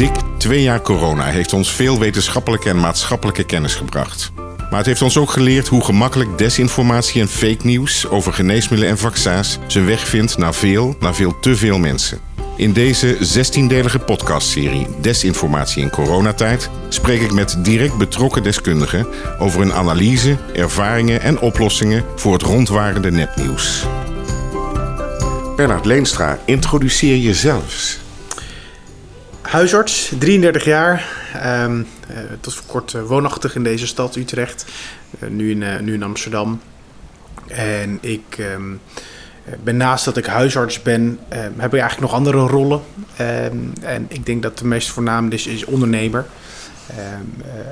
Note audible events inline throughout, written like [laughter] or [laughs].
Dik twee jaar corona heeft ons veel wetenschappelijke en maatschappelijke kennis gebracht. Maar het heeft ons ook geleerd hoe gemakkelijk desinformatie en fake nieuws over geneesmiddelen en vaccins zijn weg vindt naar veel, naar veel te veel mensen. In deze 16-delige podcastserie Desinformatie in coronatijd spreek ik met direct betrokken deskundigen over hun analyse, ervaringen en oplossingen voor het rondwarende nepnieuws. Bernard Leenstra, introduceer jezelf. Huisarts, 33 jaar. Um, uh, tot voor kort uh, woonachtig in deze stad, Utrecht. Uh, nu, in, nu in Amsterdam. En ik um, ben naast dat ik huisarts ben, heb ik eigenlijk nog andere rollen. en ik denk dat de meest voornaam is, is ondernemer.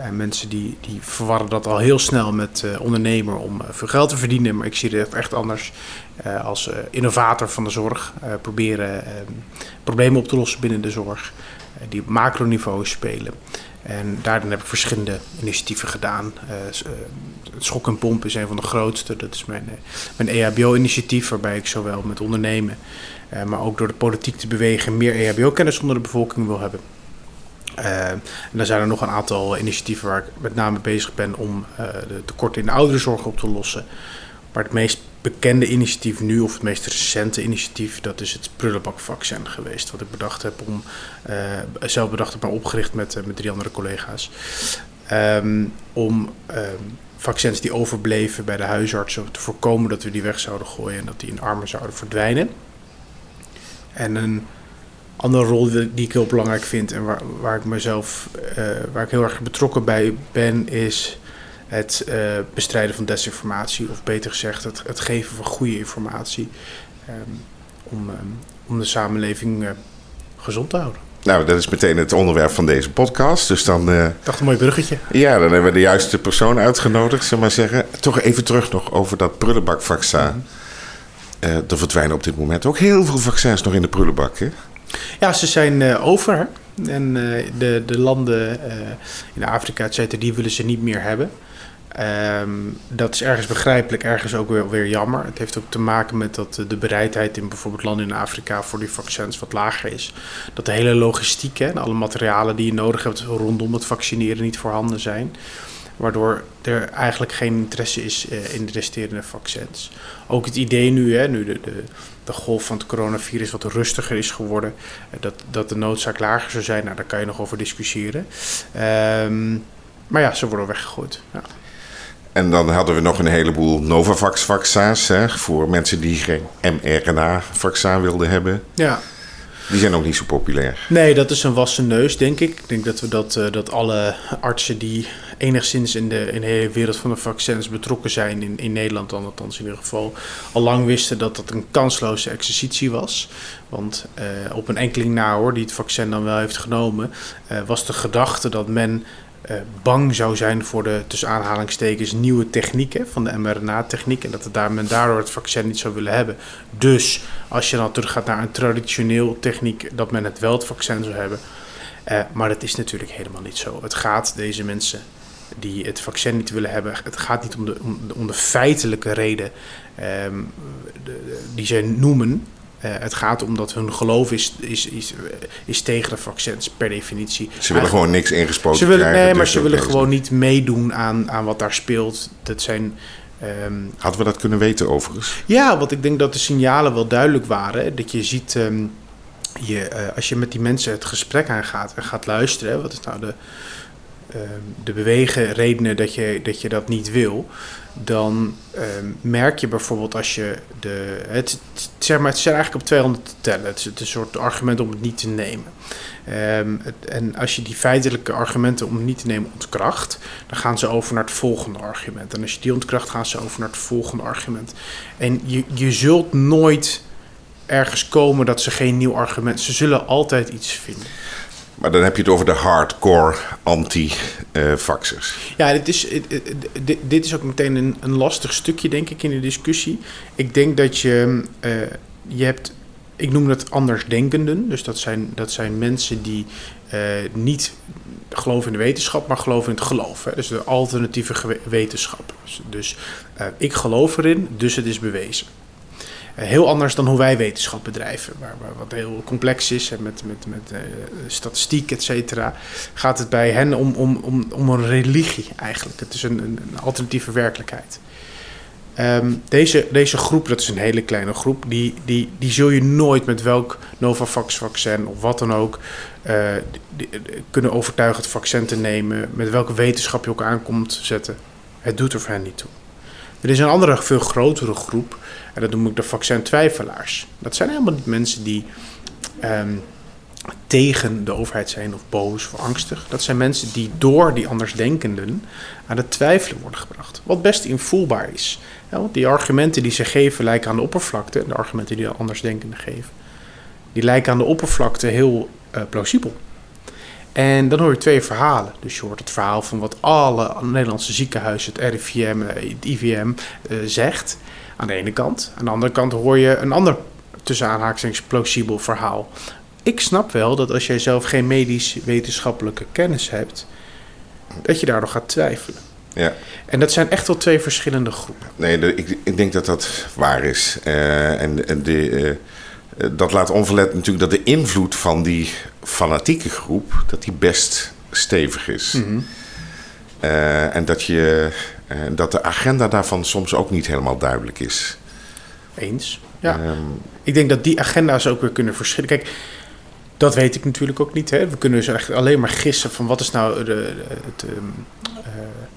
en mensen die, die verwarren dat al heel snel met ondernemer om veel geld te verdienen. Maar ik zie het echt anders als innovator van de zorg. proberen problemen op te lossen binnen de zorg. Eh, die op macroniveau spelen. En daarin heb ik verschillende initiatieven gedaan. Uh, het Schok en Pomp is een van de grootste. Dat is mijn, mijn EHBO-initiatief, waarbij ik zowel met ondernemen, maar ook door de politiek te bewegen, meer EHBO-kennis onder de bevolking wil hebben. Uh, en dan zijn er nog een aantal initiatieven waar ik met name bezig ben om de tekorten in de ouderenzorg op te lossen. Maar het meest bekende initiatief nu, of het meest recente initiatief, dat is het prullenbakvaccin geweest. Wat ik bedacht heb om, uh, zelf bedacht heb, maar opgericht met, uh, met drie andere collega's. Um, om um, vaccins die overbleven bij de huisartsen te voorkomen dat we die weg zouden gooien en dat die in armen zouden verdwijnen. En een andere rol die ik heel belangrijk vind en waar, waar ik mezelf, uh, waar ik heel erg betrokken bij ben, is het uh, bestrijden van desinformatie, of beter gezegd, het, het geven van goede informatie. Um, om, um, om de samenleving uh, gezond te houden. Nou, dat is meteen het onderwerp van deze podcast. Dus dan. Uh, dacht een mooi bruggetje. Ja, dan hebben we de juiste persoon uitgenodigd, zeg maar zeggen. Toch even terug nog over dat prullenbakvaccin. Mm -hmm. er verdwijnen op dit moment ook heel veel vaccins nog in de prullenbak. Hè? Ja, ze zijn over. En de, de landen in Afrika, et cetera, die willen ze niet meer hebben. Um, dat is ergens begrijpelijk, ergens ook weer, weer jammer. Het heeft ook te maken met dat de bereidheid in bijvoorbeeld landen in Afrika voor die vaccins wat lager is. Dat de hele logistiek en alle materialen die je nodig hebt rondom het vaccineren niet voorhanden zijn. Waardoor er eigenlijk geen interesse is uh, in de resterende vaccins. Ook het idee nu, hè, nu de, de, de golf van het coronavirus wat rustiger is geworden, uh, dat, dat de noodzaak lager zou zijn, nou, daar kan je nog over discussiëren. Um, maar ja, ze worden weggegooid. Ja. En dan hadden we nog een heleboel Novavax-vaccins voor mensen die geen mRNA-vaccin wilden hebben. Ja. Die zijn ook niet zo populair. Nee, dat is een wassen neus, denk ik. Ik denk dat we dat, uh, dat alle artsen die enigszins in de, in de hele wereld van de vaccins betrokken zijn, in, in Nederland dan althans in ieder geval, al lang wisten dat dat een kansloze exercitie was. Want uh, op een enkeling na hoor, die het vaccin dan wel heeft genomen, uh, was de gedachte dat men bang zou zijn voor de tussen aanhalingstekens nieuwe technieken van de mRNA-techniek en dat daar, men daardoor het vaccin niet zou willen hebben. Dus als je dan teruggaat naar een traditioneel techniek, dat men het wel het vaccin zou hebben. Uh, maar dat is natuurlijk helemaal niet zo. Het gaat deze mensen die het vaccin niet willen hebben, het gaat niet om de, om de, feitelijke reden de, die zij noemen. Uh, het gaat om dat hun geloof is, is, is, is tegen de vaccins per definitie. Ze willen gewoon niks ingesproken ze willen, krijgen. Nee, maar dus ze willen gewoon niet meedoen aan, aan wat daar speelt. Dat zijn... Um, Hadden we dat kunnen weten overigens? Ja, want ik denk dat de signalen wel duidelijk waren. Dat je ziet, um, je, uh, als je met die mensen het gesprek aangaat en gaat luisteren... wat is nou de, de bewegen redenen dat je, dat je dat niet wil dan um, merk je bijvoorbeeld als je de. Het, zeg maar, het eigenlijk op 200 te tellen. Het is, een soort argument om het niet te nemen. Um, het, en als je die feitelijke argumenten om het niet te nemen ontkracht, dan gaan ze over naar het volgende argument. En als je die ontkracht, gaan ze over naar het volgende argument. En je, je zult nooit ergens komen dat ze geen nieuw argument. Ze zullen altijd iets vinden. Maar dan heb je het over de hardcore anti-vaxxers. ja, dit is, dit, dit, is ook meteen een, een, lastig stukje, denk ik, in de discussie. Ik denk dat je, je hebt, ik noem dat andersdenkenden. Dus dat zijn, dat zijn mensen die niet geloven in de wetenschap, maar geloven in het geloof. Dus de alternatieve wetenschap. Dus uh, ik geloof erin, dus het is bewezen. Heel anders dan hoe wij wetenschap bedrijven, waar, waar wat heel complex is en met, met, met uh, statistiek, et cetera. Gaat het bij hen om, om, om, om een religie eigenlijk. Het is een, een, alternatieve werkelijkheid. Um, deze, deze groep, dat is een hele kleine groep, die, die, die zul je nooit met welk Novavax-vaccin of wat dan ook die, kunnen overtuigen het vaccin te nemen, met welke wetenschap je ook aankomt zetten. Het doet er voor hen niet toe. Er is een andere, veel grotere groep, en dat noem ik de vaccintwijfelaars. Dat zijn helemaal niet mensen die um, tegen de overheid zijn of boos of angstig. Dat zijn mensen die door die andersdenkenden aan het twijfelen worden gebracht. Wat best invoelbaar is. Want die argumenten die ze geven lijken aan de oppervlakte, de argumenten die de andersdenkenden geven, die lijken aan de oppervlakte heel uh, plausibel. En dan hoor je twee verhalen. Dus je hoort het verhaal van wat alle Nederlandse ziekenhuizen, het RIVM, het IVM, uh, zegt. Aan de ene kant. Aan de andere kant hoor je een ander, tussen aanhalingstekens, plausibel verhaal. Ik snap wel dat als jij zelf geen medisch-wetenschappelijke kennis hebt, dat je daardoor gaat twijfelen. Ja. En dat zijn echt wel twee verschillende groepen. Nee, de, ik, ik, denk dat dat waar is. Uh, en en de, uh, dat laat onverlet natuurlijk dat de invloed van die fanatieke groep... dat die best stevig is. Mhm. Mm -hmm. uh, en dat, je, dat de agenda daarvan soms ook niet helemaal duidelijk is. Eens, ja. Um, ik denk dat die agenda's ook weer kunnen verschillen. Kijk, dat weet ik natuurlijk ook niet. Hè. We kunnen dus echt alleen maar gissen van wat is nou de, de, het, um,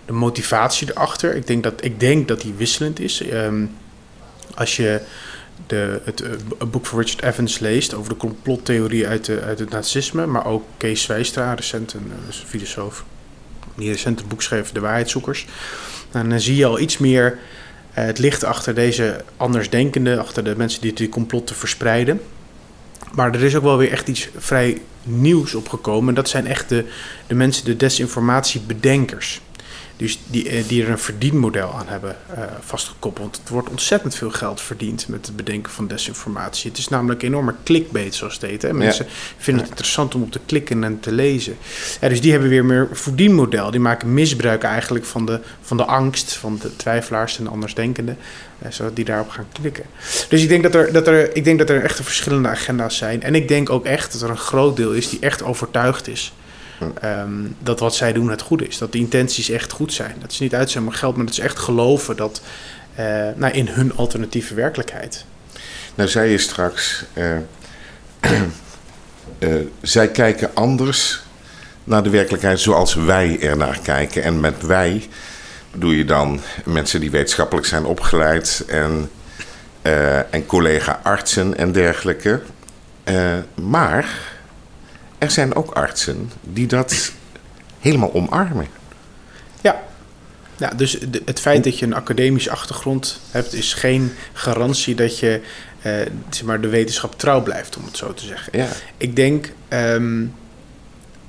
de motivatie erachter. Ik denk dat, ik denk dat die wisselend is. Um, als je de, het uh, boek van Richard Evans leest over de complottheorie uit, de, uit het nazisme, maar ook Kees Zwijstra, recent een, dus een filosoof, die recent een De Waarheidszoekers. Dan zie je al iets meer uh, het licht achter deze andersdenkenden, achter de mensen die die complotten verspreiden. Maar er is ook wel weer echt iets vrij nieuws opgekomen. En dat zijn echt de, de mensen, de desinformatiebedenkers. Dus die, die er een verdienmodel aan hebben uh, vastgekoppeld. Want het wordt ontzettend veel geld verdiend met het bedenken van desinformatie. Het is namelijk enorme clickbait, zoals het heet. Hè? Mensen ja. vinden het interessant om op te klikken en te lezen. Ja, dus die hebben weer meer een verdienmodel. Die maken misbruik eigenlijk van de, van de angst van de twijfelaars en de andersdenkenden. Uh, zodat die daarop gaan klikken. Dus ik denk dat, er, dat er, ik denk dat er echt verschillende agenda's zijn. En ik denk ook echt dat er een groot deel is die echt overtuigd is. Um, dat wat zij doen het goed is. Dat de intenties echt goed zijn. Dat is niet uitzenden geld, maar dat is echt geloven dat, uh, nou, in hun alternatieve werkelijkheid. Nou, zei je straks, uh, uh, [clears throat] zij kijken anders naar de werkelijkheid zoals wij er naar kijken. En met wij bedoel je dan mensen die wetenschappelijk zijn opgeleid en, en collega-artsen en dergelijke. maar er zijn ook artsen die dat helemaal omarmen. Ja, ja dus de, het feit dat je een academische achtergrond hebt, is geen garantie dat je uh, zeg maar de wetenschap trouw blijft, om het zo te zeggen. Ja. Ik denk um,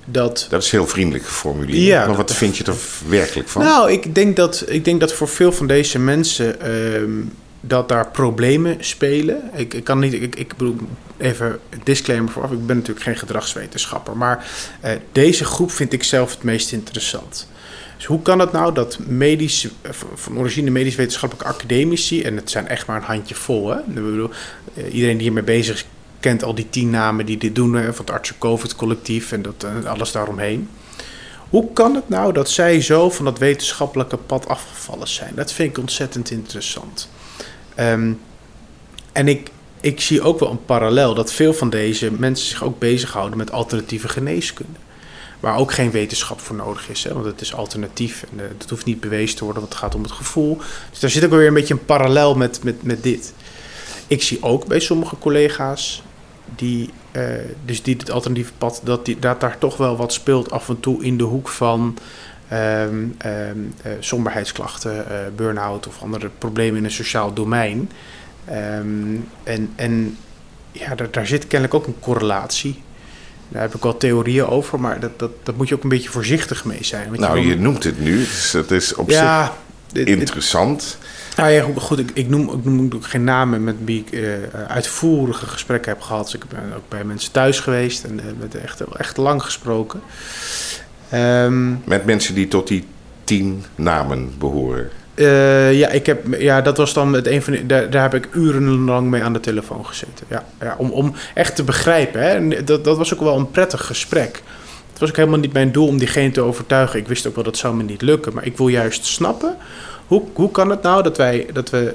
dat. Dat is heel vriendelijk geformuleerd. Ja, maar wat vind je er werkelijk van? Nou, ik denk dat, ik denk dat voor veel van deze mensen. Um, dat daar problemen spelen. Ik, ik kan niet, ik, ik bedoel, even disclaimer vooraf, ik ben natuurlijk geen gedragswetenschapper, maar uh, deze groep vind ik zelf het meest interessant. Dus hoe kan het nou dat medisch, van origine medisch wetenschappelijke academici, en het zijn echt maar een handje vol, hè? Bedoel, uh, iedereen die hiermee bezig is, kent al die tien namen die dit doen, van het Artsen COVID collectief en dat, uh, alles daaromheen. Hoe kan het nou dat zij zo van dat wetenschappelijke pad afgevallen zijn? Dat vind ik ontzettend interessant. Um, en ik, ik zie ook wel een parallel dat veel van deze mensen zich ook bezighouden met alternatieve geneeskunde. Waar ook geen wetenschap voor nodig is, hè, want het is alternatief en uh, dat hoeft niet bewezen te worden, want het gaat om het gevoel. Dus daar zit ook weer een beetje een parallel met, met, met dit. Ik zie ook bij sommige collega's die, uh, dus die het alternatieve pad, dat, die, dat daar toch wel wat speelt af en toe in de hoek van um, um, somberheidsklachten, uh, burn-out of andere problemen in een sociaal domein. Um, en, en ja, daar, daar zit kennelijk ook een correlatie. Daar heb ik wel theorieën over, maar dat, dat, dat moet je ook een beetje voorzichtig mee zijn. Want nou, je, je noemt het nu, dus het is op ja, zich dit, interessant. Dit, nou ja, goed, ik, ik, noem, ik noem ook geen namen met wie ik uh, uitvoerige gesprekken heb gehad. Dus ik ben ook bij mensen thuis geweest en uh, met echt, echt lang gesproken. Um, met mensen die tot die tien namen behoren. Uh, ja, ik heb, ja, dat was dan het een van de, daar, daar heb ik urenlang mee aan de telefoon gezeten. Ja, ja, om, om echt te begrijpen. Hè. Dat, dat was ook wel een prettig gesprek. Het was ook helemaal niet mijn doel om diegene te overtuigen. Ik wist ook wel dat zou me niet lukken. Maar ik wil juist snappen, hoe, hoe kan het nou dat wij, dat we,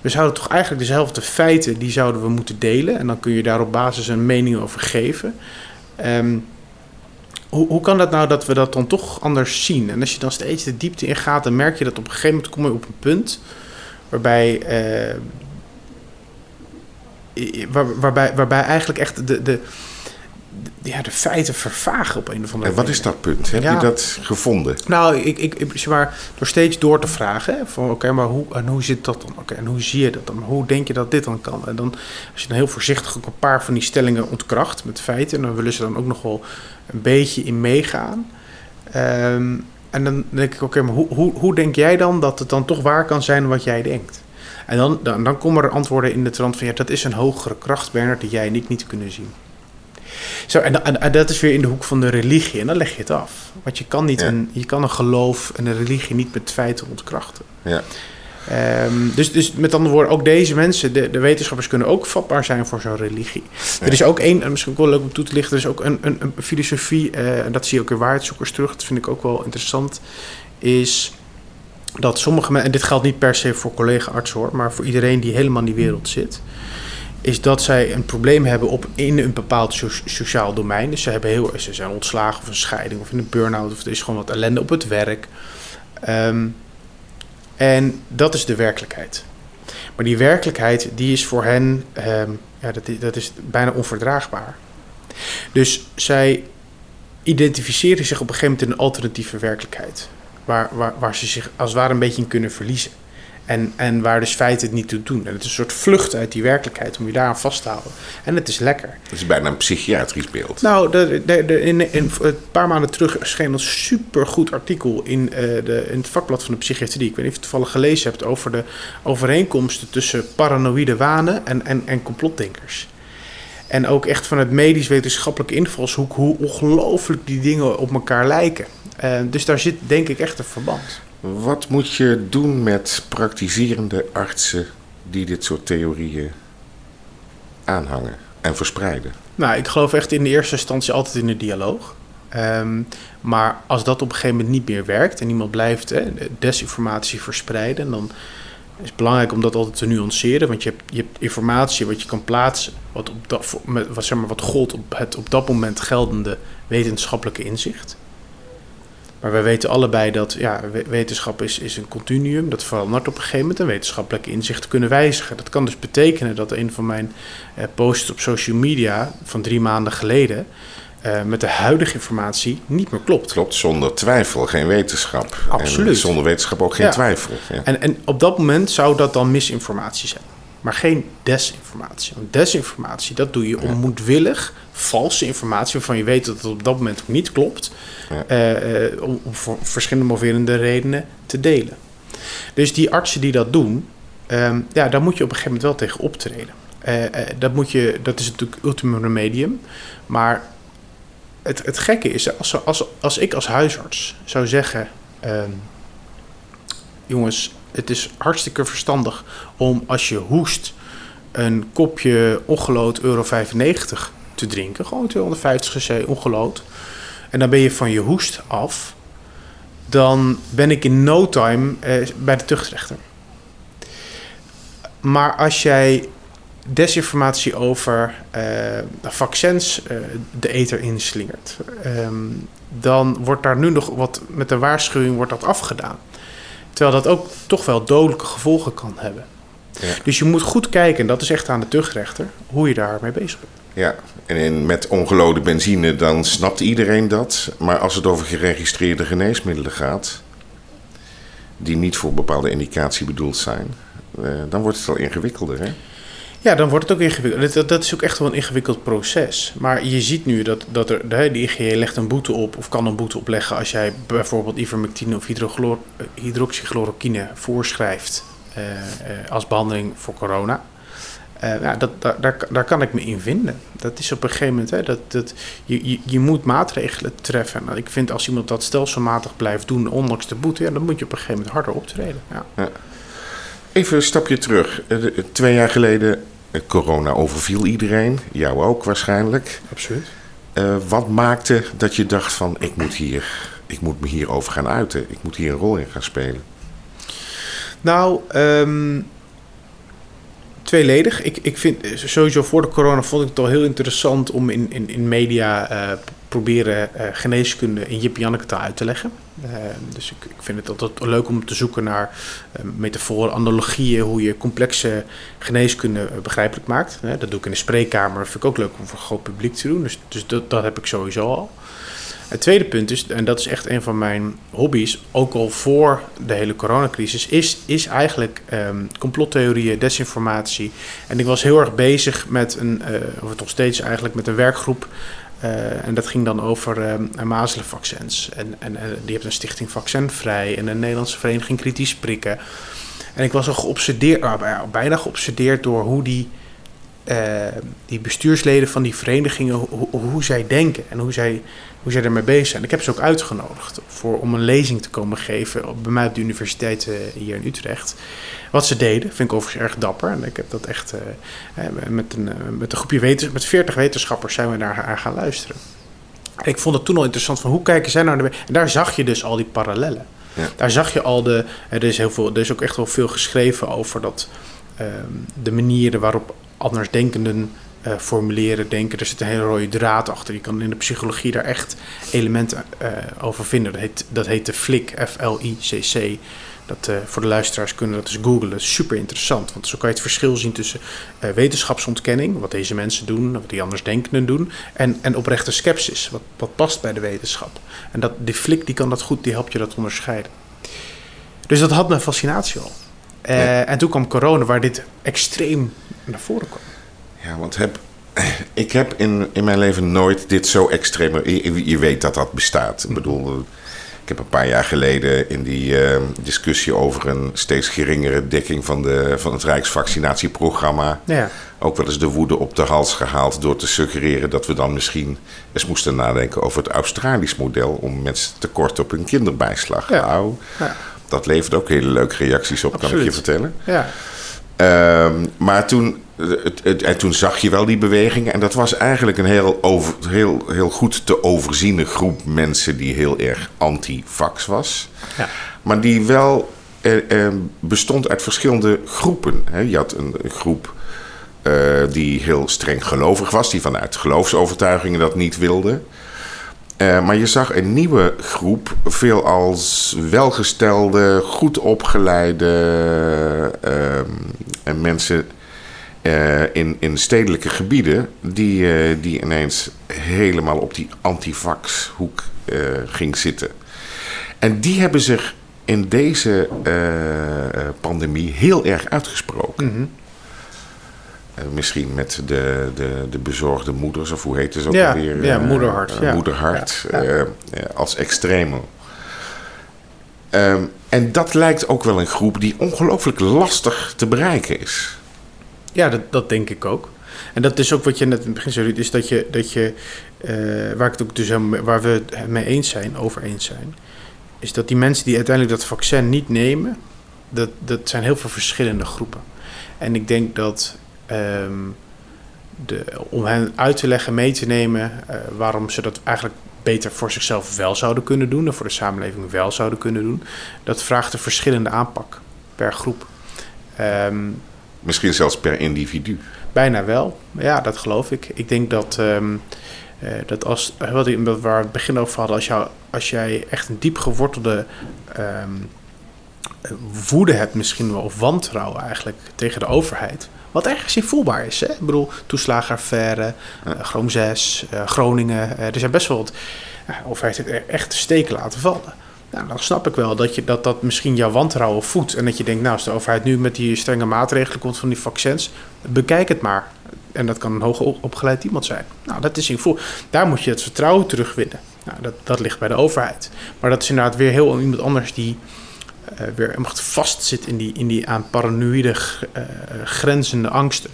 we zouden toch eigenlijk dezelfde feiten, die zouden we moeten delen. En dan kun je daar op basis een mening over geven. Um, hoe, hoe kan dat nou dat we dat dan toch anders zien? En als je dan steeds de diepte in gaat, dan merk je dat op een gegeven moment kom je op een punt waarbij, uh, waar, waarbij, waarbij eigenlijk echt de, de, ja, de feiten vervagen op een of andere manier. En wat is dat punt? Heb je dat gevonden? Nou, ik, ik, zeg maar, door steeds door te vragen: van oké, maar hoe, en hoe zit dat dan? Oké, en hoe zie je dat dan? Hoe denk je dat dit dan kan? En dan, als je dan heel voorzichtig ook een paar van die stellingen ontkracht met feiten, dan willen ze dan ook nog wel een beetje in meegaan. Ehm, en dan denk ik: oké, maar hoe, hoe, hoe denk jij dan dat het dan toch waar kan zijn wat jij denkt? En dan, dan, dan komen er antwoorden in de trant van ja, dat is een hogere kracht, Bernard, die jij en ik niet kunnen zien. Zo, en, en, dat is weer in de hoek van de religie. En dan leg je het af. Want je kan, niet een, je kan een geloof en een religie niet met feiten ontkrachten. Ja. Um, dus, dus met andere woorden, ook deze mensen, de, de wetenschappers kunnen ook vatbaar zijn voor zo'n religie. Er is ook één, misschien ook wel leuk om toe te lichten, er is ook een, een, een filosofie, uh, en dat zie je ook in waarheidszoekers terug, dat vind ik ook wel interessant, is dat sommige mensen, en dit geldt niet per se voor collega-artsen hoor, maar voor iedereen die helemaal in die wereld zit, is dat zij een probleem hebben op, in een bepaald sociaal domein. Dus ze, hebben heel, ze zijn ontslagen of een scheiding of in een burn-out of er is gewoon wat ellende op het werk. Um, en dat is de werkelijkheid. Maar die werkelijkheid die is voor hen um, ja, dat, dat is bijna onverdraagbaar. Dus zij identificeren zich op een gegeven moment in een alternatieve werkelijkheid. Waar, waar, waar ze zich als het ware een beetje in kunnen verliezen. En, en waar dus feiten het niet toe doen. En het is een soort vlucht uit die werkelijkheid om je daaraan vast te houden. En het is lekker. Het is bijna een psychiatrisch beeld. Nou, de, de, de, in, in, een paar maanden terug verscheen een supergoed artikel in, uh, de, in het vakblad van de psychiatrie. Ik weet niet of je het toevallig gelezen hebt over de overeenkomsten tussen paranoïde wanen en, en, en complotdenkers. En ook echt van het medisch-wetenschappelijke invalshoek, hoe ongelooflijk die dingen op elkaar lijken. Uh, dus daar zit denk ik echt een verband. Wat moet je doen met praktiserende artsen die dit soort theorieën aanhangen en verspreiden? Nou, ik geloof echt in de eerste instantie altijd in de dialoog. Um, maar als dat op een gegeven moment niet meer werkt en iemand blijft hè, desinformatie verspreiden, dan is het belangrijk om dat altijd te nuanceren. Want je hebt, je informatie wat je kan plaatsen, wat, op dat, wat, zeg maar, wat gold op het op dat moment geldende wetenschappelijke inzicht. Maar wij weten allebei dat ja, wetenschap is, is een continuum. Dat verandert op een gegeven moment en wetenschappelijke inzichten kunnen wijzigen. Dat kan dus betekenen dat een van mijn eh, posts op social media van drie maanden geleden. Uh, met de huidige informatie niet meer klopt. Klopt, zonder twijfel geen wetenschap. Absoluut. En zonder wetenschap ook geen twijfel. Ja. En, en op dat moment zou dat dan misinformatie zijn maar geen desinformatie. Want desinformatie, dat doe je om moedwillig valse informatie waarvan je weet dat het op dat moment ook niet klopt, ja. uh, uh, om, om, voor verschillende moverende redenen te delen. Dus die artsen die dat doen, um, ja, daar moet je op een gegeven moment wel tegen optreden. Uh, dat, moet je, dat is natuurlijk ultimum remedium. Maar het, het gekke is, als, als, als ik als huisarts zou zeggen: ehm, jongens, het is hartstikke verstandig om als je hoest een kopje ongelood euro 95 te drinken. Gewoon 250 cc ongelood. En dan ben je van je hoest af. Dan ben ik in no time eh, bij de tuchtrechter. Maar als jij desinformatie over uh, vaccins uh, de eter inslingert, um, dan wordt daar nu nog wat met de waarschuwing wordt dat afgedaan. Terwijl dat ook toch wel dodelijke gevolgen kan hebben. Ja. Dus je moet goed kijken, en dat is echt aan de tuchtrechter, hoe je daarmee bezig bent. Ja, en in, met ongelode benzine, dan snapt iedereen dat. Maar als het over geregistreerde geneesmiddelen gaat, die niet voor bepaalde indicatie bedoeld zijn, eh, dan wordt het al ingewikkelder. Hè? Ja, dan wordt het ook ingewikkeld. Dat, is ook echt wel een ingewikkeld proces. Maar je ziet nu dat, dat er, de, de legt een boete op, of kan een boete opleggen als jij bijvoorbeeld ivermectine of hydroxychloroquine voorschrijft uh, uh, als behandeling voor corona. Ja, dat, daar, daar, kan ik me in vinden. Dat is op een gegeven moment, hè, dat, dat, je, je, moet maatregelen treffen. Nou, ik vind als iemand dat stelselmatig blijft doen, ondanks de boete, dan moet je op een gegeven moment harder optreden. Ja. Even een stapje terug. Twee jaar geleden, corona overviel iedereen, jou ook waarschijnlijk. Absoluut. Uh, wat maakte dat je dacht van, ik moet, hier, ik moet me hierover gaan uiten, ik moet hier een rol in gaan spelen? Nou, um, tweeledig. Ik, ik vind sowieso voor de corona vond ik het al heel interessant om in, in, in media uh, proberen uh, geneeskunde in Jip Janneke taal uit te leggen. Uh, dus ik, ik vind het altijd leuk om te zoeken naar metaforen, analogieën, hoe je complexe geneeskunde begrijpelijk maakt. dat doe ik in de spreekkamer, vind ik ook leuk om voor groot publiek te doen. Dus, dus dat, heb ik sowieso al. Het tweede punt is, en dat is echt een van mijn hobby's, ook al voor de hele coronacrisis, is, is eigenlijk um, complottheorieën, desinformatie. En ik was heel erg bezig met een, uh, of nog steeds eigenlijk met een werkgroep. Uh, en dat ging dan over uh, mazelenvaccins. En, en die heeft een stichting Vaccinvrij en een Nederlandse vereniging Kritisch Prikken. En ik was al geobsedeerd, bijna geobsedeerd door hoe die uh, die bestuursleden van die verenigingen, hoe, hoe zij denken en hoe zij, hoe zij ermee bezig zijn. Ik heb ze ook uitgenodigd voor, om een lezing te komen geven op, bij mij op de universiteit uh, hier in Utrecht. Wat ze deden, vind ik overigens erg dapper. En ik heb dat echt uh, met, een, met een groepje wetens, met 40 wetenschappers zijn we daar gaan luisteren. En ik vond het toen al interessant van hoe kijken zij naar de. En daar zag je dus al die parallellen. Ja. Daar zag je al de. Er is, heel veel, er is ook echt wel veel geschreven over dat. Uh, de manieren waarop andersdenkenden uh, formuleren, denken. Er zit een hele rode draad achter. Je kan in de psychologie daar echt elementen uh, over vinden. Dat heet, dat heet de FLIC, F-L-I-C-C. Dat, uh, voor de luisteraars kunnen dat eens googlen. Super interessant. Want zo kan je het verschil zien tussen wetenschapsontkenning, wat deze mensen doen, wat die andersdenkenden doen, en, en oprechte sceptisch, wat, wat past bij de wetenschap. En dat, die FLIC die kan dat goed, die helpt je dat onderscheiden. Dus dat had mijn fascinatie al. Uh, En toen kwam corona, waar dit extreem naar voren kwam. Ja, want heb, [laughs] ik heb in, in mijn leven nooit dit zo extreem. Je, je weet dat dat bestaat. Ik mhm. bedoel, ik heb een paar jaar geleden in die uh, discussie over een steeds geringere dekking van, de, van het Rijksvaccinatieprogramma. Ja. ook wel eens de woede op de hals gehaald door te suggereren dat we dan misschien eens moesten nadenken over het Australisch model om mensen tekort op hun kinderbijslag. Ja. Nou, ja. Dat levert ook hele leuke reacties op, kan ik je vertellen. Ja. Um, maar toen, het, het, en toen zag je wel die bewegingen. En dat was eigenlijk een heel, over, heel, heel goed te overziene groep mensen die heel erg anti-vax was. Ja. Maar die wel eh, eh, bestond uit verschillende groepen. Hè. Je had een, een groep uh, die heel streng gelovig was, die vanuit geloofsovertuigingen dat niet wilde. Uh, maar je zag een nieuwe groep, veel als welgestelde, goed opgeleide uh, mensen uh, in, in stedelijke gebieden, die, die ineens helemaal op die antivax-hoek ging zitten. En die hebben zich in deze pandemie heel erg uitgesproken. -hmm. Uh, misschien met de, de, de bezorgde moeders, of hoe heet het ook ja, alweer? Ja, moederhart. Uh, ja. Moederhart, ja, ja. als extreme. Um, en dat lijkt ook wel een groep die ongelooflijk lastig te bereiken is. Ja, dat, dat denk ik ook. En dat is ook wat je net in het begin zei, is dat je, dat je uh, waar, ik het ook dus, waar we het mee eens zijn, over eens zijn, is dat die mensen die uiteindelijk dat vaccin niet nemen, dat, dat zijn heel veel verschillende groepen. En ik denk dat Um, de, om hen uit te leggen, mee te nemen uh, waarom ze dat eigenlijk beter voor zichzelf wel zouden kunnen doen en voor de samenleving wel zouden kunnen doen. Dat vraagt een verschillende aanpak per groep. Um, Misschien zelfs per individu. Bijna wel, ja, dat geloof ik. Ik denk dat, um, uh, dat als, wat ik, waar we het begin over hadden, als, jou, als jij echt een diep gewortelde woede hebt, misschien wel, of wantrouwen eigenlijk tegen de overheid wat ergens voelbaar is. Hè? Ik bedoel, toeslagenaffaire, uh, Groom 6, uh, Groningen. Uh, er zijn best wel wat... of hij het echt steken laten vallen. Nou, dan snap ik wel dat, je, dat dat misschien jouw wantrouwen voedt. En dat je denkt, nou, als de overheid nu met die strenge maatregelen komt van die vaccins... bekijk het maar. En dat kan een hoog opgeleid iemand zijn. Nou, dat is in. Daar moet je het vertrouwen terugwinnen. Nou, dat, dat ligt bij de overheid. Maar dat is inderdaad weer heel iemand anders die uh, weer echt vastzit in die, in die aan paranoïde uh, grenzende angsten.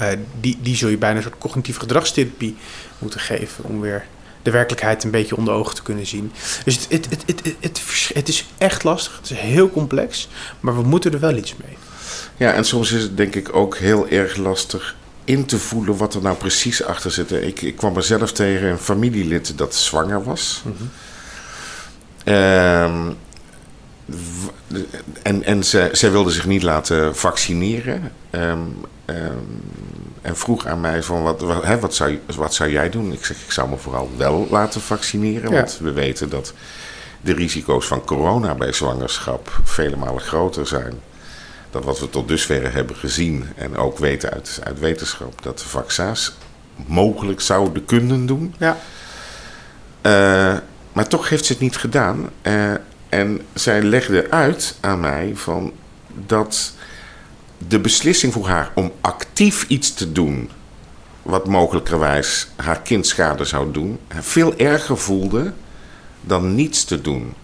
Uh, die, die zul je bijna een soort cognitieve gedragstherapie moeten geven om weer de werkelijkheid een beetje onder ogen te kunnen zien. Dus het, het, het, het, het, het, is echt lastig, het is heel complex, maar we moeten er wel iets mee. Ja, en soms is het denk ik ook heel erg lastig in te voelen wat er nou precies achter zit. Ik, ik kwam mezelf tegen een familielid dat zwanger was. Mm en en ze, zij wilde zich niet laten vaccineren. Um, en vroeg aan mij van wat, wat, hè, wat, zou, wat zou jij doen? Ik zeg, ik zou me vooral wel laten vaccineren. Want we weten dat de risico's van corona bij zwangerschap vele malen groter zijn. Dan wat we tot dusver hebben gezien. En ook weten uit, uit wetenschap dat de vaccins mogelijk zouden kunnen doen. Ja. Uh, maar toch heeft ze het niet gedaan. Uh, en zij legde uit aan mij van dat de beslissing voor haar om actief iets te doen, wat mogelijkerwijs haar kind schade zou doen, veel erger voelde dan niets te doen.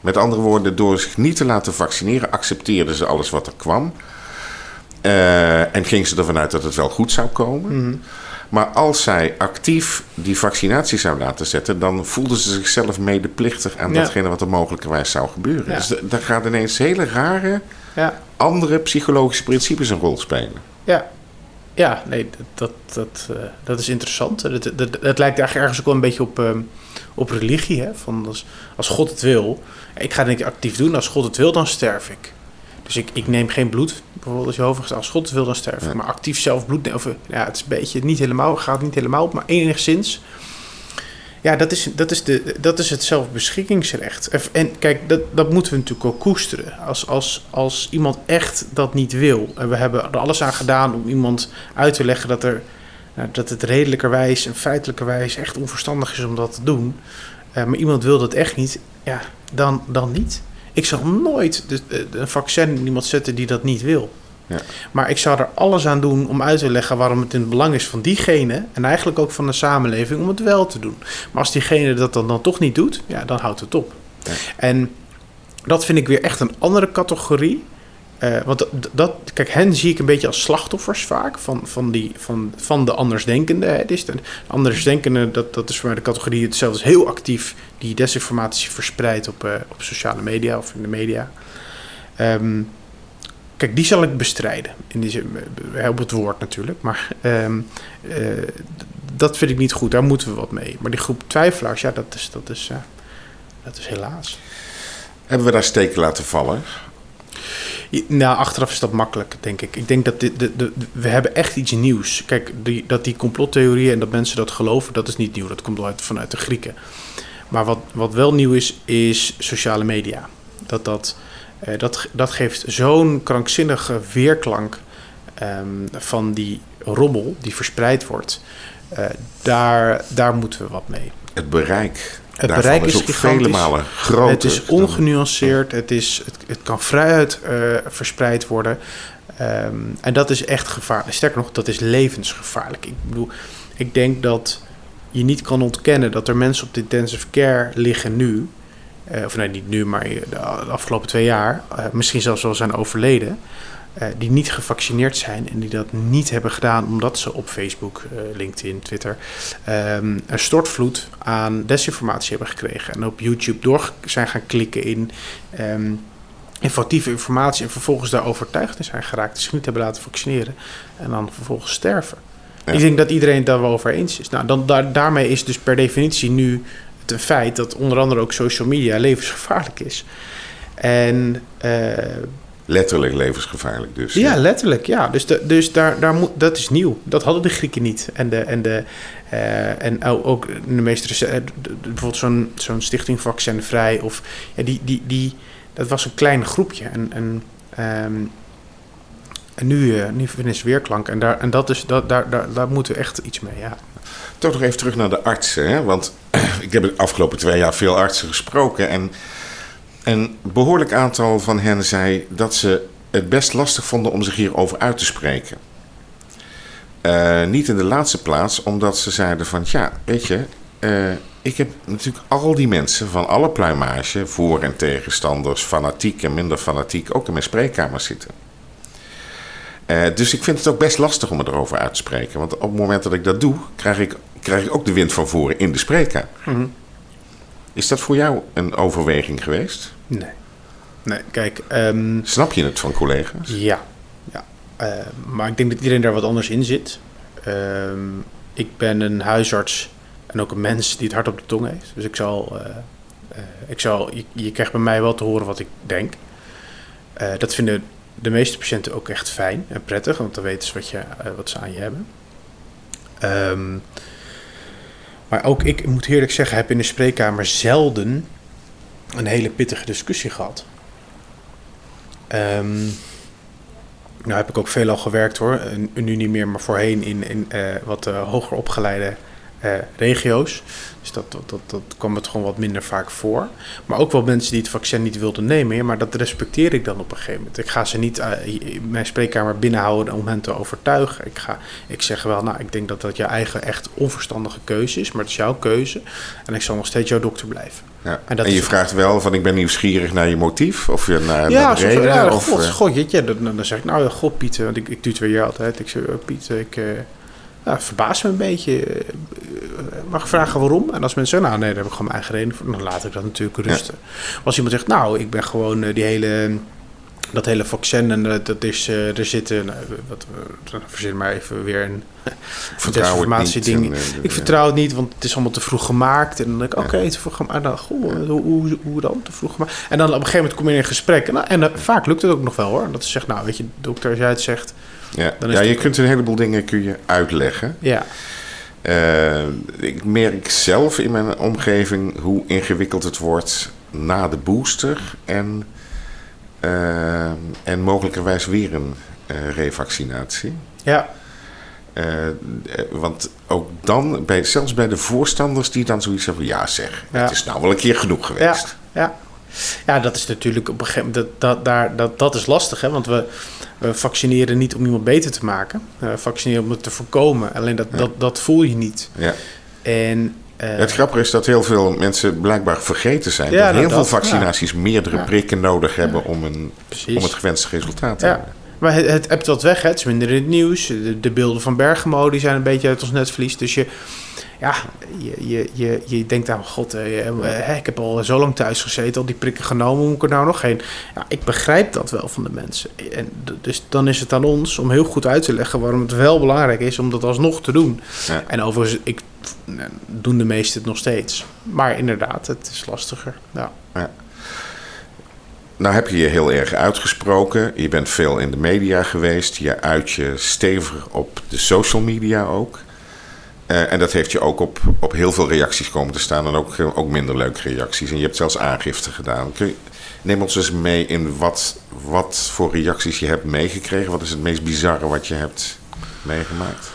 Met andere woorden, door zich niet te laten vaccineren, accepteerde ze alles wat er kwam. Uh, en ging ze ervan uit dat het wel goed zou komen. Mhm. Maar als zij actief die vaccinatie zou laten zetten, dan voelden ze zichzelf medeplichtig aan datgene wat er mogelijkerwijs zou gebeuren. Dus daar gaat ineens hele rare, ja. andere psychologische principes een rol spelen. Ja, ja nee, dat, dat, uh, dat is interessant. Dat, dat, lijkt eigenlijk ergens ook wel een beetje op, uh, op religie. Hè? Van als, als God het wil, ik ga het actief doen, als God het wil, dan sterf ik. Dus ik, ik neem geen bloed, bijvoorbeeld als je overigens als God wil dan sterven. Maar actief zelf bloed nemen, of, ja, het is een beetje niet helemaal, gaat niet helemaal op, maar enigszins. Ja, dat is, dat is, de, dat is het zelfbeschikkingsrecht. En kijk, dat, dat moeten we natuurlijk ook koesteren. Als, als, als iemand echt dat niet wil, en we hebben er alles aan gedaan om iemand uit te leggen dat, er, nou, dat het redelijkerwijs en feitelijkerwijs echt onverstandig is om dat te doen. Uh, maar iemand wil dat echt niet, ja, dan, dan niet. Ik zal nooit een vaccin in iemand zetten die dat niet wil. Ja. Maar ik zou er alles aan doen om uit te leggen waarom het in het belang is van diegene en eigenlijk ook van de samenleving om het wel te doen. Maar als diegene dat dan, dan toch niet doet, ja, dan houdt het op. Ja. En dat vind ik weer echt een andere categorie uh, want dat, kijk, hen zie ik een beetje als slachtoffers vaak van, van, die, van, van de andersdenkende. Hè. Dus de andersdenkende, dat, dat is voor mij de categorie hetzelfde is heel actief die desinformatie verspreidt op, uh, op sociale media of in de media. Um, kijk, die zal ik bestrijden. In die eh, op het woord natuurlijk. Maar uh, dat vind ik niet goed. Daar moeten we wat mee. Maar die groep twijfelaars, ja, dat is, dat is, dat is helaas. Hebben we daar steken laten vallen? Nou, achteraf is dat makkelijk, denk ik. Ik denk dat de, de, we hebben echt iets nieuws. Kijk, dat die complottheorieën en dat mensen dat geloven, dat is niet nieuw. Dat komt uit, vanuit de Grieken. Maar wat, wat wel nieuw is, is sociale media. Dat, dat, eh, dat, dat geeft zo'n krankzinnige weerklank um, van die rommel die verspreid wordt. Uh, daar, daar moeten we wat mee. Het bereik het bereik is, is vele malen groter. Het is ongenuanceerd, het, is, het, het kan vrijuit uh, verspreid worden. Um, en dat is echt gevaarlijk. Sterker nog, dat is levensgevaarlijk. Ik bedoel, ik denk dat je niet kan ontkennen dat er mensen op de intensive care liggen nu. Uh, of nee, niet nu, maar de afgelopen twee jaar. Uh, misschien zelfs wel zijn overleden. Uh, die niet gevaccineerd zijn en die dat niet hebben gedaan omdat ze op Facebook, uh, LinkedIn, Twitter um, een stortvloed aan desinformatie hebben gekregen. En op YouTube door zijn gaan klikken in um, informatieve informatie en vervolgens daar overtuigd zijn geraakt, zich niet hebben laten vaccineren en dan vervolgens sterven. Ja. Ik denk dat iedereen het daar wel over eens is. Nou, dan, daar, daarmee is dus per definitie nu het een feit dat onder andere ook social media levensgevaarlijk is. En uh, Letterlijk levensgevaarlijk dus. Ja, letterlijk. Ja. Dus, de, dus daar, daar moet, dat is nieuw. Dat hadden de Grieken niet. En, de, en, de, uh, en ook de meeste... Eh, bijvoorbeeld zo'n zo'n stichting Vaccinvrij. Of, ja, die, die, die, dat was een klein groepje. En, en, um, en nu, uh, nu is weerklank. En, daar, en dat is, dat, daar, daar, daar moeten we echt iets mee, ja. Toch nog even terug naar de artsen. Hè? Want [clears throat] ik heb de afgelopen twee jaar veel artsen gesproken. En een behoorlijk aantal van hen zei dat ze het best lastig vonden om zich hierover uit te spreken. Uh, niet in de laatste plaats, omdat ze zeiden van ja, weet je, uh, ik heb natuurlijk al die mensen van alle pluimage, voor- en tegenstanders, fanatiek en minder fanatiek, ook in mijn spreekkamer zitten. Eh, dus ik vind het ook best lastig om erover uit te spreken. Want op het moment dat ik dat doe, krijg ik, krijg ik ook de wind van voren in de spreekkamer. Mhm. Is dat voor jou een overweging geweest? Nee. Nee, kijk. ehm, Snap je het van collega's? Ja, ja. Eh, maar ik denk dat iedereen daar wat anders in zit. Ehm, ik ben een huisarts en ook een mens die het hart op de tong heeft. Dus ik zal, eh, eh, ik zal je, je krijgt bij mij wel te horen wat ik denk. Eh, dat vinden de meeste patiënten ook echt fijn en prettig, want dan weten ze wat, je, wat ze aan je hebben. Ehm, maar ook ik, moet eerlijk zeggen, heb in de spreekkamer zelden een hele pittige discussie gehad. Ehm, nou heb ik ook veel al gewerkt hoor. Nu niet meer, maar voorheen in, in eh, wat eh, hoger opgeleide eh, regio's. Dus dat, dat, dat, dat kwam het gewoon wat minder vaak voor. Maar ook wel mensen die het vaccin niet wilden nemen. Maar dat respecteer ik dan op een gegeven moment. Ik ga ze niet eh, in mijn spreekkamer binnenhouden om hen te overtuigen. Ik, ga, ik zeg wel, nou, ik denk dat dat je eigen echt onverstandige keuze is. Maar het is jouw keuze. En ik zal nog steeds jouw dokter blijven. Ja. En je vraagt wel van ik ben nieuwsgierig naar je motief of je naar, Ja, naar de reden. ja, of, god, eh, god, jeetje, dan, dan zeg ik, nou god Piet, eh, want ik, ik tutor je altijd. Ik zeg, eh, Piet, ik ja, verbaas me een beetje. Eh, Mag ik vragen waarom? En als mensen zeggen, nou nee, daar heb ik gewoon mijn eigen reden voor. Dan laat ik dat natuurlijk rusten. Als iemand zegt, nou, ik ben gewoon eh, die hele... Dat hele vaccin en eh, dat is, er zitten, nou, wat, verzin maar even weer een [laughs] vertrouw desinformatieding. en, eh, ik ja. vertrouw het niet, want het is allemaal te vroeg gemaakt. En dan denk ik, oké, te vroeg gemaakt. Nou, goh, hoe, hoe, hoe dan? Te vroeg gemaakt. En dan op een gegeven moment kom je in een gesprek. En, nou, en vaak lukt het ook nog wel hoor. Dat ze zegt, nou weet je, dokter, als jij het zegt. Ja, Dan is ja je ook- kunt een heleboel dingen kun je uitleggen. Ja, Eh, ik merk zelf in mijn omgeving hoe ingewikkeld het wordt na de booster en, eh, en mogelijkerwijs weer een eh, revaccinatie. ja, want ook dan, bij, zelfs bij de voorstanders die dan zoiets hebben, ja zeg, Ja. het is nou wel een keer genoeg geweest. ja. Ja, dat is natuurlijk op een gegeven moment, dat, dat, daar, dat, dat is lastig, hè? want we, we vaccineren niet om iemand beter te maken. We vaccineren om het te voorkomen. Alleen dat, dat, dat voel je niet. Ja. En, eh, Het grappige is dat heel veel mensen blijkbaar vergeten zijn. Ja, dat nou, heel veel vaccinaties meerdere Ja. prikken nodig hebben om, een, precies. om het gewenste resultaat te Ja. hebben. Maar het, het appt wat weg, hè? het is minder in het nieuws. De, de beelden van Bergamo die zijn een beetje uit ons netvlies. Dus je, ja, je, je, je, je denkt aan, god, eh, eh, ik heb al zo lang thuis gezeten, al die prikken genomen, hoe moet ik er nou nog heen? Ja, ik begrijp dat wel van de mensen. En dus dan is het aan ons om heel goed uit te leggen waarom het wel belangrijk is om dat alsnog te doen. Ja. En overigens, ik, nou, doen de meesten het nog steeds. Maar inderdaad, het is lastiger. Ja. Nou heb je je heel erg uitgesproken. Je bent veel in de media geweest. Je uit je stevig op de social media ook. Eh, en dat heeft je ook op, op heel veel reacties komen te staan. En ook, ook minder leuke reacties. En je hebt zelfs aangifte gedaan. Neem ons eens mee in wat, wat voor reacties je hebt meegekregen. Wat is het meest bizarre wat je hebt meegemaakt?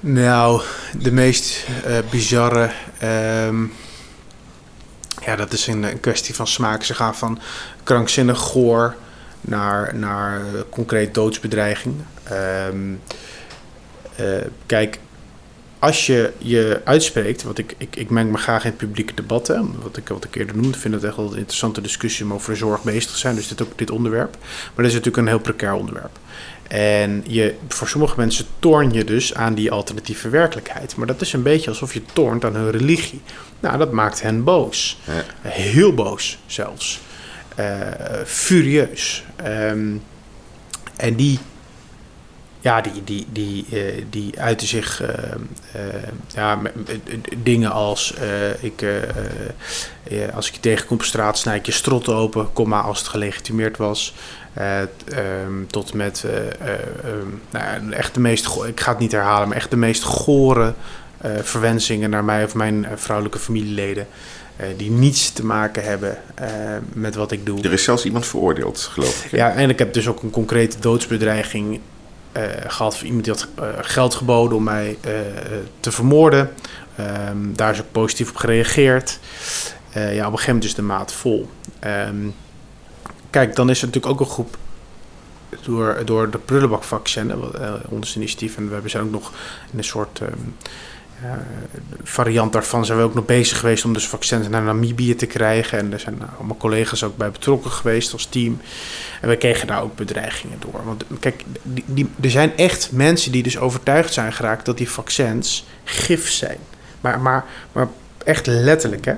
Nou, de meest eh, bizarre. ehm, ja, dat is een, kwestie van smaak. Ze gaan van krankzinnig goor naar, naar eh, concreet doodsbedreiging. Ehm, eh, kijk, als je je uitspreekt, wat ik, ik, ik meng me graag in publieke debat, hè, wat ik wat ik eerder noemde, vind het echt wel een interessante discussie om over de zorg bezig te zijn. Dus dit ook dit onderwerp. Maar dat is natuurlijk een heel precair onderwerp. En je, voor sommige mensen toorn je dus aan die alternatieve werkelijkheid. Maar dat is een beetje alsof je toornt aan hun religie. Nou, dat maakt hen boos. Ja. Heel boos zelfs. Eh, furieus. Ehm, en die, ja, die, die, die, eh, die uiten zich eh, eh, ja, dingen als: ik, als ik je tegenkom op straat, snijd ik je strot open, kom maar als het gelegitimeerd was. Eh, ehm, tot met eh, eh, ehm, nou, echt de meest, ik ga het niet herhalen, maar echt de meest gore verwensingen naar mij of mijn vrouwelijke familieleden. die niets te maken hebben met wat ik doe. Er is zelfs iemand veroordeeld, geloof ik. hè? Ja, en ik heb dus ook een concrete doodsbedreiging gehad van iemand die had eh, geld geboden om mij eh, te vermoorden. Ehm, daar is ook positief op gereageerd. Eh, ja, op een gegeven moment is de maat vol. Ehm, kijk, dan is er natuurlijk ook een groep door, door de prullenbakvaccin, eh, ons initiatief. En we zijn ook nog een soort ehm, variant daarvan zijn we ook nog bezig geweest om dus vaccins naar Namibië te krijgen. En er zijn allemaal collega's ook bij betrokken geweest als team. En we kregen daar ook bedreigingen door. Want kijk, die, die, er zijn echt mensen die dus overtuigd zijn geraakt dat die vaccins gif zijn. Maar, maar, maar echt letterlijk. Hè?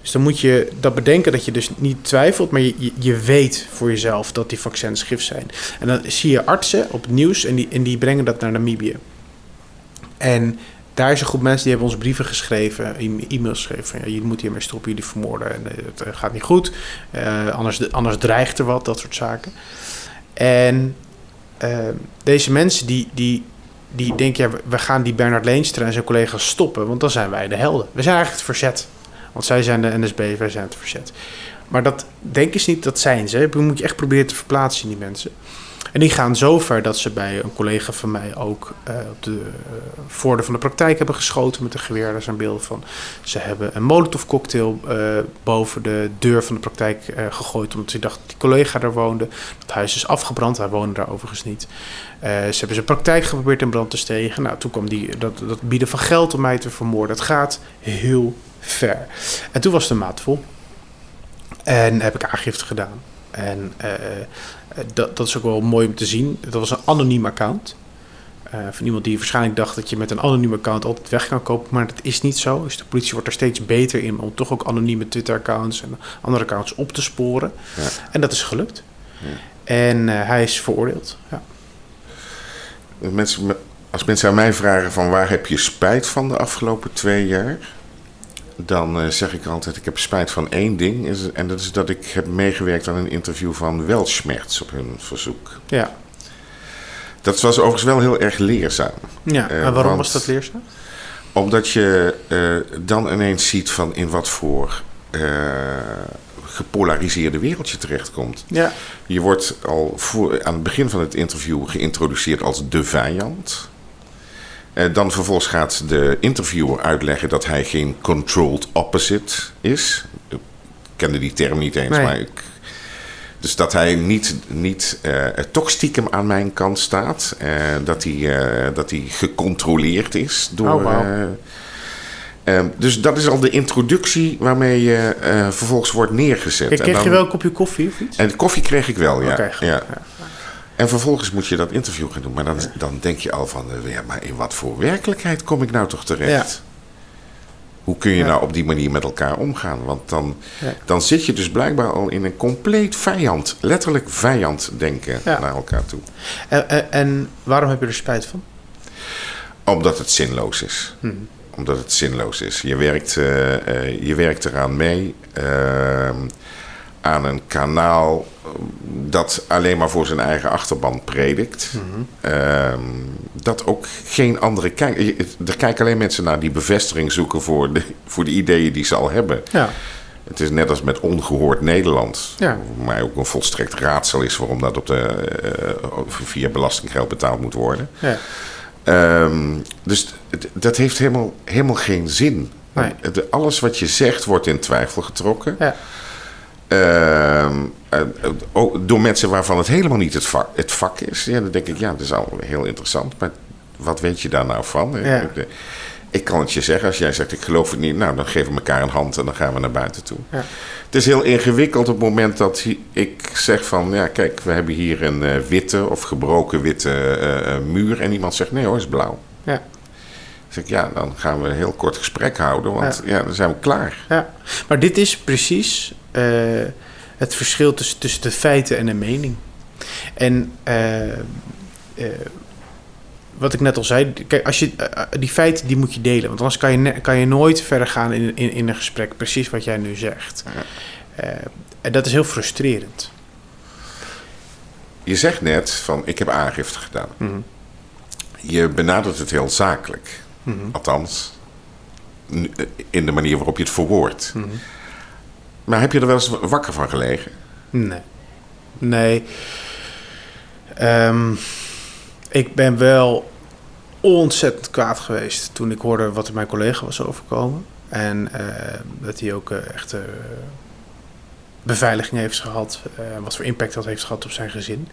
Dus dan moet je dat bedenken dat je dus niet twijfelt, maar je, je, je, weet voor jezelf dat die vaccins gif zijn. En dan zie je artsen op het nieuws en die, en die brengen dat naar Namibië. En daar is een groep mensen die hebben ons brieven geschreven, e-mails geschreven. Van, ja, jullie moeten hiermee stoppen, jullie vermoorden. En het eh, gaat niet goed. Uh, anders, anders dreigt er wat, dat soort zaken. En uh, deze mensen die, die, die denken, ja, we gaan die Bernard Leenstra en zijn collega's stoppen, want dan zijn wij de helden. We zijn eigenlijk het verzet. Want zij zijn de NSB, wij zijn het verzet. Maar dat denken ze niet, dat zijn ze. Je moet je echt proberen te verplaatsen die mensen. En die gaan zo ver dat ze bij een collega van mij ook uh, op de uh, voordeur van de praktijk hebben geschoten met een geweer. Daar zijn beelden van. Ze hebben een molotov cocktail uh, boven de deur van de praktijk gegooid. Omdat ze dachten dat die collega daar woonde. Dat huis is afgebrand. Hij woonde daar overigens niet. ze hebben zijn praktijk geprobeerd in brand te steken. Nou, toen kwam die, dat, dat bieden van geld om mij te vermoorden. Het gaat heel ver. En toen was de maat vol. En heb ik aangifte gedaan. En dat, dat, is ook wel mooi om te zien. Dat was een anoniem account. Uh, van iemand die waarschijnlijk dacht dat je met een anoniem account altijd weg kan kopen. Maar dat is niet zo. Dus de politie wordt er steeds beter in om toch ook anonieme Twitter-accounts en andere accounts op te sporen. Ja. En dat is gelukt. Ja. En uh, hij is veroordeeld. Ja. Mensen, als mensen aan mij vragen van waar heb je spijt van de afgelopen twee jaar? Dan uh, zeg ik altijd: ik heb spijt van één ding. En dat is dat ik heb meegewerkt aan een interview van Welschmerz op hun verzoek. Ja. Dat was overigens wel heel erg leerzaam. Ja, uh, en waarom was dat leerzaam? Omdat je uh, dan ineens ziet van in wat voor gepolariseerde wereld je terechtkomt. Ja. Je wordt al voor, aan het begin van het interview geïntroduceerd als de vijand. Uh, dan vervolgens gaat de interviewer uitleggen dat hij geen controlled opposite is. Ik kende die term niet eens, nee. maar ik, dus dat hij niet, niet uh, toch stiekem aan mijn kant staat. Uh, dat, hij, dat hij gecontroleerd is door. Oh, wow. dus dat is al de introductie waarmee je vervolgens wordt neergezet. Kreeg en dan, je wel een kopje koffie of iets? En koffie kreeg ik wel, ja. Okay, ja. ja. En vervolgens moet je dat interview gaan doen. Maar dan, ja. dan denk je al van, uh, ja, maar in wat voor werkelijkheid kom ik nou toch terecht? Ja. Hoe kun je ja. nou op die manier met elkaar omgaan? Want dan, dan zit je dus blijkbaar al in een compleet vijand, letterlijk vijand denken naar elkaar toe. En, en, en, waarom heb je er spijt van? Omdat het zinloos is. Hmm. Omdat het zinloos is. Je werkt, uh, uh, je werkt eraan mee aan een kanaal dat alleen maar voor zijn eigen achterban predikt. Mm -hmm. uh, dat ook geen andere kijken. Er kijken alleen mensen naar die bevestiging zoeken voor de, voor de ideeën die ze al hebben. Ja. Het is net als met ongehoord Nederland. Ja. Voor mij ook een volstrekt raadsel is waarom dat op de, uh, via belastinggeld betaald moet worden. Ja. Um, dus dat heeft helemaal, helemaal geen zin. Nee. Alles wat je zegt wordt in twijfel getrokken. Ja. Uh, uh, door mensen waarvan het helemaal niet het vak, het vak is. Ja, dan denk ik, ja, dat is al heel interessant. Maar wat weet je daar nou van? Ja. Ik, kan het je zeggen, als jij zegt ik geloof het niet, nou dan geven we elkaar een hand en dan gaan we naar buiten toe. Ja. Het is heel ingewikkeld op het moment dat ik zeg van, ja kijk, we hebben hier een uh, witte of gebroken witte uh, muur en iemand zegt nee hoor, is blauw. Ja. Dan zeg ik, ja, dan gaan we een heel kort gesprek houden, want ja, ja dan zijn we klaar. Ja, maar dit is precies uh, het verschil tussen, tussen de feiten en de mening. En uh, uh, wat ik net al zei, kijk, als je, die feiten die moet je delen, want anders kan je, kan je nooit verder gaan in, in, in een gesprek, precies wat jij nu zegt. En dat is heel frustrerend. Je zegt net van, ik heb aangifte gedaan. Mm -hmm. Je benadert het heel zakelijk. Mm -hmm. Althans, in de manier waarop je het verwoordt. Mm -hmm. Maar heb je er wel eens wakker van gelegen? Nee. Nee. Um, ik ben wel ontzettend kwaad geweest toen ik hoorde wat er mijn collega was overkomen. En uh, dat hij ook uh, echt uh, beveiliging heeft gehad. wat voor impact dat heeft gehad op zijn gezin.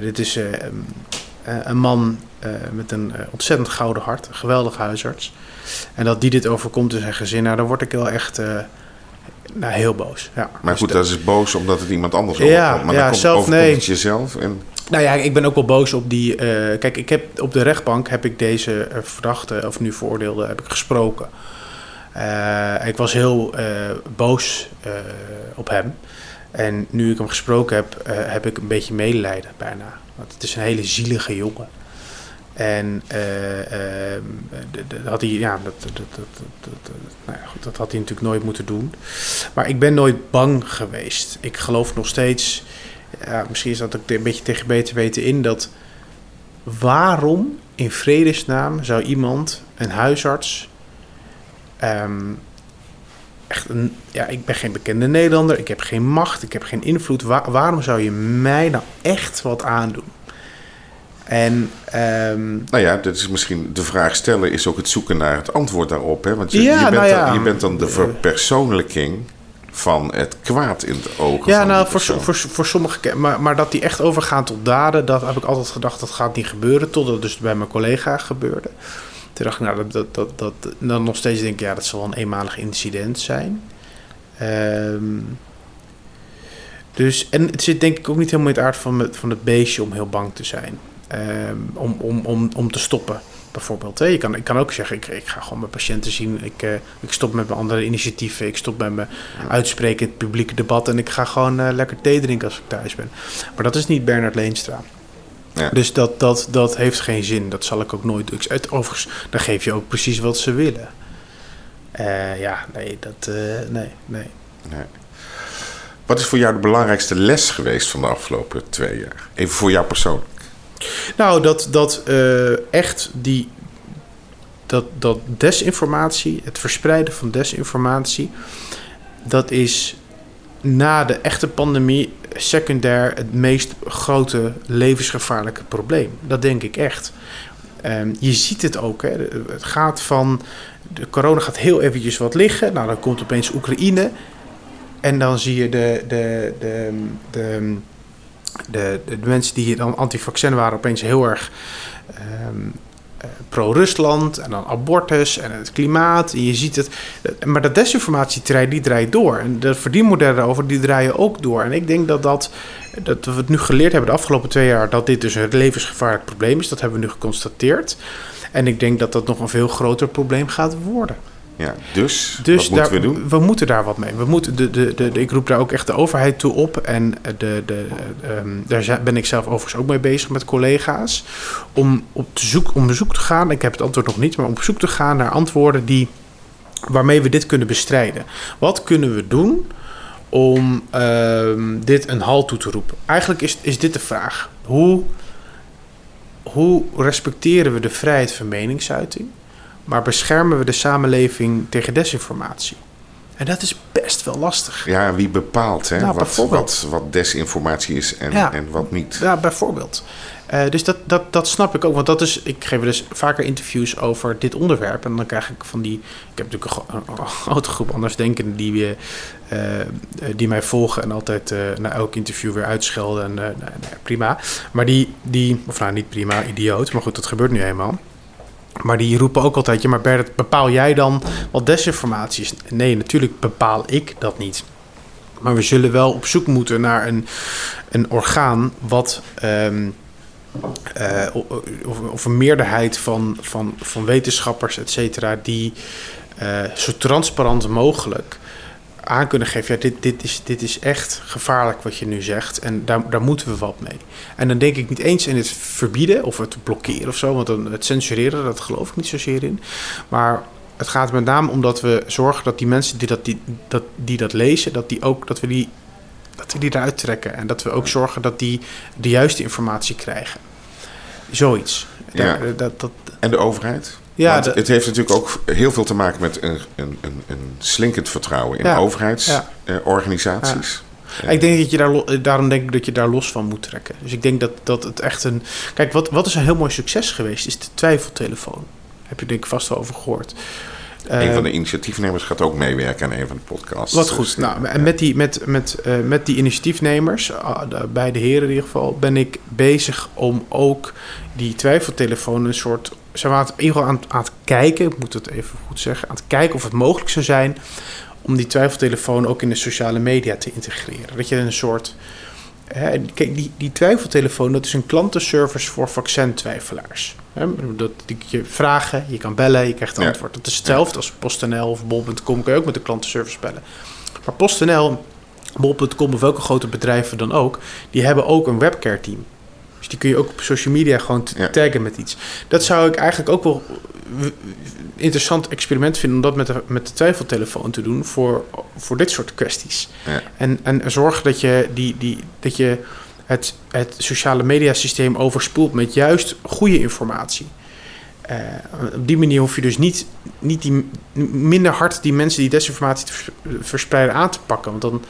dit is Eh, een man eh, met een eh, ontzettend gouden hart, een geweldig huisarts. En dat die dit overkomt in zijn gezin, nou, dan word ik wel echt eh, nou, heel boos. Ja. Maar Dus goed, dat- dat is boos omdat het iemand anders Ja, overkomt. Maar ja, dan komt, zelf overkomt nee. jezelf. En, Nou ja, ik ben ook wel boos op die. eh, kijk, ik heb op de rechtbank heb ik deze eh, verdachte, of nu veroordeelde, heb ik gesproken. Eh, ik was heel boos op hem. En nu ik hem gesproken heb, heb ik een beetje medelijden bijna. Want het is een hele zielige jongen. En dat, had hij natuurlijk nooit moeten doen. Maar ik ben nooit bang geweest. Ik geloof nog steeds, ja, misschien is dat ook een beetje tegen beter weten in, dat waarom in vredesnaam zou iemand, een huisarts, ehm, echt een, ja, ik ben geen bekende Nederlander, ik heb geen macht, ik heb geen invloed. Wa- waarom zou je mij nou echt wat aandoen? En ehm, nou ja, dat is misschien de vraag stellen is ook het zoeken naar het antwoord daarop. Hè? Want je, Ja, je, bent nou ja. dan, je bent dan de verpersoonlijking van het kwaad in de ogen Ja, nou, voor, voor, ke- maar, maar dat die echt overgaan tot daden, dat heb ik altijd gedacht, dat gaat niet gebeuren, totdat het dus bij mijn collega gebeurde. Toen dacht ik, nou, dat, dat, dat, dat, dan nog steeds denk ik, ja, dat zal wel een eenmalig incident zijn. Ehm, dus, en het zit denk ik ook niet helemaal in het aard van, het- van het beestje om heel bang te zijn. Ehm, om, om, om, om te stoppen, bijvoorbeeld. Hè. Je kan, ik kan ook zeggen, ik, ik ga gewoon mijn patiënten zien. Ik, eh, ik stop met mijn andere initiatieven. Ik stop met mijn uitspreken in het publieke debat. En ik ga gewoon eh, lekker thee drinken als ik thuis ben. Maar dat is niet Bernard Leenstra. Ja. Dus dat, dat, dat heeft geen zin. Dat zal ik ook nooit doen. Overigens, dan geef je ook precies wat ze willen. Eh, ja, nee, dat... nee, nee. Nee. Wat is voor jou de belangrijkste les geweest van de afgelopen twee jaar? Even voor jou persoonlijk. Nou, dat, dat eh, echt die. Dat, dat desinformatie, het verspreiden van desinformatie. dat is na de echte pandemie secundair het meest grote levensgevaarlijke probleem. Dat denk ik echt. Ehm, je ziet het ook. Hè. Het gaat van. De corona gaat heel eventjes wat liggen. Nou, dan komt opeens Oekraïne. En dan zie je de, de, de, de, de, de, mensen die dan anti-vaccin waren opeens heel erg ehm, eh, pro-Rusland en dan abortus en het klimaat. En je ziet het. eh, Maar dat desinformatietrein die draait door. En de verdienmodellen daarover die draaien ook door. En ik denk dat, dat, dat we het nu geleerd hebben de afgelopen twee jaar... dat dit dus een levensgevaarlijk probleem is. Dat hebben we nu geconstateerd. En ik denk dat dat nog een veel groter probleem gaat worden. Ja, dus, Dus wat moeten daar, we doen? we moeten daar wat mee. We moeten de, de, de, de- ik roep daar ook echt de overheid toe op. En de, de, ehm, daar ben ik zelf overigens ook mee bezig met collega's. Om op te zoek, om bezoek te gaan. Ik heb het antwoord nog niet, maar om op zoek te gaan naar antwoorden die, waarmee we dit kunnen bestrijden. Wat kunnen we doen om ehm, dit een halt toe te roepen? Eigenlijk is, is dit de vraag. Hoe, hoe respecteren we de vrijheid van meningsuiting? Maar beschermen we de samenleving tegen desinformatie? En dat is best wel lastig. Ja, wie bepaalt hè, Nou, wat, wat, wat desinformatie is en, Ja. en wat niet? Ja, bijvoorbeeld. Eh, dus dat, dat, dat snap ik ook. Want dat is, ik geef dus vaker interviews over dit onderwerp. En dan krijg ik van die. Ik heb natuurlijk een, gro- een grote groep andersdenkenden die, eh, die mij volgen. En altijd eh na elk interview weer uitschelden. En nou, nou, prima. Maar die, die. Of nou, niet prima, idioot. Maar goed, dat gebeurt nu eenmaal. Maar die roepen ook altijd: ja, maar Bert, bepaal jij dan wat desinformatie is? Nee, natuurlijk bepaal ik dat niet. Maar we zullen wel op zoek moeten naar een, een orgaan wat. ehm, eh, of, of een meerderheid van, van, van wetenschappers, et cetera, die eh, zo transparant mogelijk aan kunnen geven: ja, dit, dit, is, dit is echt gevaarlijk wat je nu zegt. En daar, daar moeten we wat mee. En dan denk ik niet eens in het verbieden of het blokkeren of zo, want dan het censureren, dat geloof ik niet zozeer in. Maar het gaat met name om dat we zorgen dat die mensen die dat, die, dat, die dat lezen, dat, die ook, dat we die dat we die eruit trekken. En dat we ook zorgen dat die de juiste informatie krijgen. Zoiets. Ja. Dat, dat, En de overheid? Ja, Want de- het heeft natuurlijk ook heel veel te maken met een, een, een, een slinkend vertrouwen in Ja. Ja. overheidsorganisaties. ik denk dat je daar, lo- daarom denk ik dat je daar los van moet trekken. Dus ik denk dat, dat het echt een... Kijk, wat, wat is een heel mooi succes geweest, is de twijfeltelefoon. Heb je denk ik vast wel over gehoord. een Eh, van de initiatiefnemers gaat ook meewerken aan een van de podcasts. Wat Dus, goed. Nou, en met die, met, met, eh, met die initiatiefnemers, ah, de- beide heren in ieder geval, ben ik bezig om ook die twijfeltelefoon een soort. Zijn we aan het, in ieder geval aan, aan het kijken, ik moet het even goed zeggen, aan het kijken of het mogelijk zou zijn om die twijfeltelefoon ook in de sociale media te integreren. Dat je een soort. Hè, kijk, die, die twijfeltelefoon, dat is een klantenservice voor vaccintwijfelaars. Hè, dat je vragen, je kan bellen, je krijgt Ja. antwoord. Dat is hetzelfde als PostNL of Bol.com, kan je ook met de klantenservice bellen. Maar PostNL, Bol.com of welke grote bedrijven dan ook, die hebben ook een webcare team. Dus die kun je ook op social media gewoon Ja. taggen met iets. Dat zou ik eigenlijk ook wel een interessant experiment vinden om dat met de, met de twijfeltelefoon te doen voor, voor dit soort kwesties. Ja. En, en zorg dat je, die, die, dat je het, het sociale mediasysteem overspoelt met juist goede informatie. Eh, op die manier hoef je dus niet, niet die, minder hard die mensen die desinformatie te verspreiden aan te pakken. Want dan,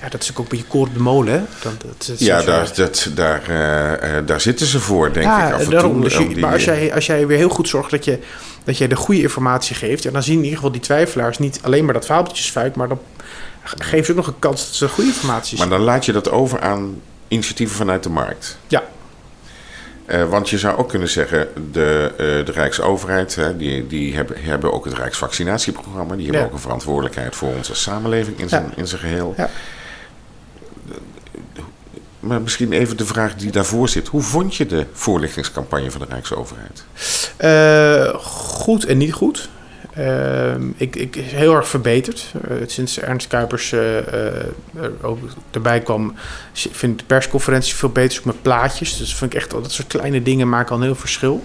ja, dat is ook een beetje koren de molen. Dat, dat- Ja, dat- daar, dat, daar, eh, eh, daar zitten ze voor, denk ja, ik. Af en daarom. toe, Dus je- die- maar als jij, als jij weer heel goed zorgt dat je, dat je de goede informatie geeft, ja, dan zien in ieder geval die twijfelaars niet alleen maar dat fabeltjesfuik, maar dan geven ze ook nog een kans dat ze goede informatie zien. Maar dan laat je dat over aan initiatieven vanuit de markt. Ja. Eh, want je zou ook kunnen zeggen, de, eh, de Rijksoverheid, hè, die, die hebben, hebben ook het Rijksvaccinatieprogramma. Die hebben Ja. ook een verantwoordelijkheid voor onze samenleving in zijn, Ja. in zijn geheel. Ja. Maar misschien even de vraag die daarvoor zit. Hoe vond je de voorlichtingscampagne van de Rijksoverheid? Eh, goed en niet goed. Ehm, ik, ik is heel erg verbeterd. Eh, sinds Ernst Kuipers eh, eh, er ook erbij kwam, vind ik de persconferentie veel beter, met plaatjes. Dus vind ik echt, dat soort kleine dingen maken al een heel verschil.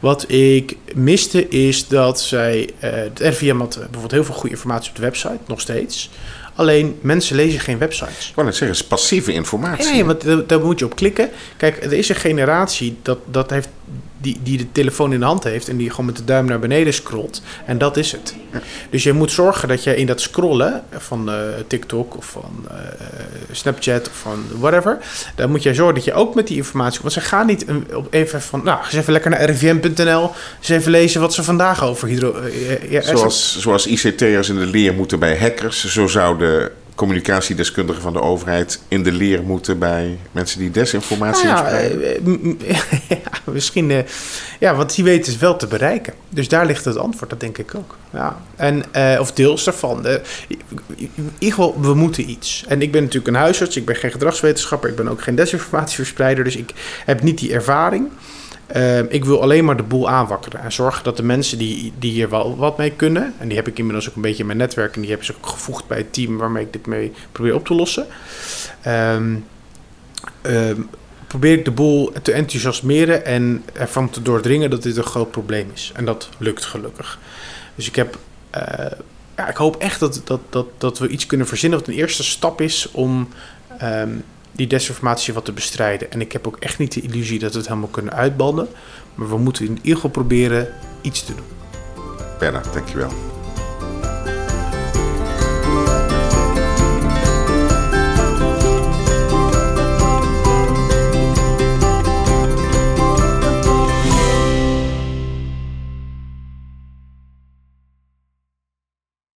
Wat ik miste is dat zij, eh het RVM had bijvoorbeeld heel veel goede informatie op de website, nog steeds. Alleen mensen lezen geen websites. Ik wou net zeggen, het is passieve informatie. Nee, want daar, daar moet je op klikken. Kijk, er is een generatie dat, dat heeft, die, die de telefoon in de hand heeft en die gewoon met de duim naar beneden scrolt. En dat is het. Dus je moet zorgen dat je in dat scrollen van eh, TikTok of van eh, Snapchat of van whatever, dan moet je zorgen dat je ook met die informatie. Want ze gaan niet een- op even van, nou, eens even lekker naar rvm.nl, eens even lezen wat ze vandaag over hydro. eh, ja, Zoals, zoals ICT'ers in de leer moeten bij hackers, zo zouden communicatiedeskundigen van de overheid in de leer moeten bij mensen die desinformatie Nou ja, verspreiden. eh, m- m- [laughs] ja, misschien. eh, ja, want die weten het wel te bereiken. Dus daar ligt het antwoord, dat denk ik ook. Ja. En, eh, of deels daarvan. Eh, in ieder geval, we moeten iets. En ik ben natuurlijk een huisarts, ik ben geen gedragswetenschapper, ik ben ook geen desinformatieverspreider, dus ik heb niet die ervaring. Eh, ik wil alleen maar de boel aanwakkeren en zorgen dat de mensen die, die hier wel wat mee kunnen, en die heb ik inmiddels ook een beetje in mijn netwerk en die hebben ze ook gevoegd bij het team waarmee ik dit mee probeer op te lossen. Ehm, ehm, probeer ik de boel te enthousiasmeren en ervan te doordringen dat dit een groot probleem is. En dat lukt gelukkig. Dus ik heb. eh, ja, ik hoop echt dat, dat, dat, dat we iets kunnen verzinnen wat een eerste stap is om ehm, die desinformatie wat te bestrijden. En ik heb ook echt niet de illusie dat we het helemaal kunnen uitbannen. Maar we moeten in ieder geval proberen iets te doen. Bernard, dankjewel.